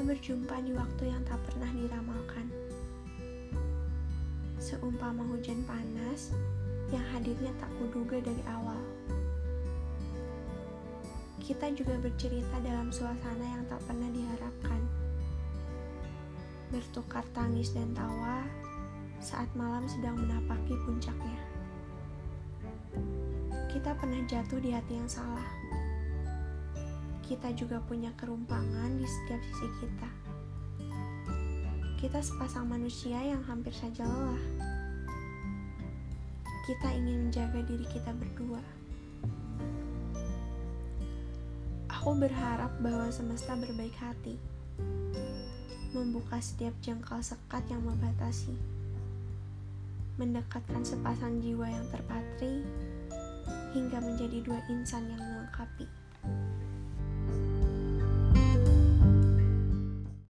Berjumpa di waktu yang tak pernah diramalkan. Seumpama hujan panas yang hadirnya tak kuduga dari awal. Kita juga bercerita dalam suasana yang tak pernah diharapkan. Bertukar tangis dan tawa saat malam sedang menapaki puncaknya. Kita pernah jatuh di hati yang salah. Kita juga punya kerumpangan di setiap sisi kita. Kita sepasang manusia yang hampir saja lelah. Kita ingin menjaga diri kita berdua. Aku berharap bahwa semesta berbaik hati, membuka setiap jengkal sekat yang membatasi, mendekatkan sepasang jiwa yang terpatri, hingga menjadi dua insan yang melengkapi.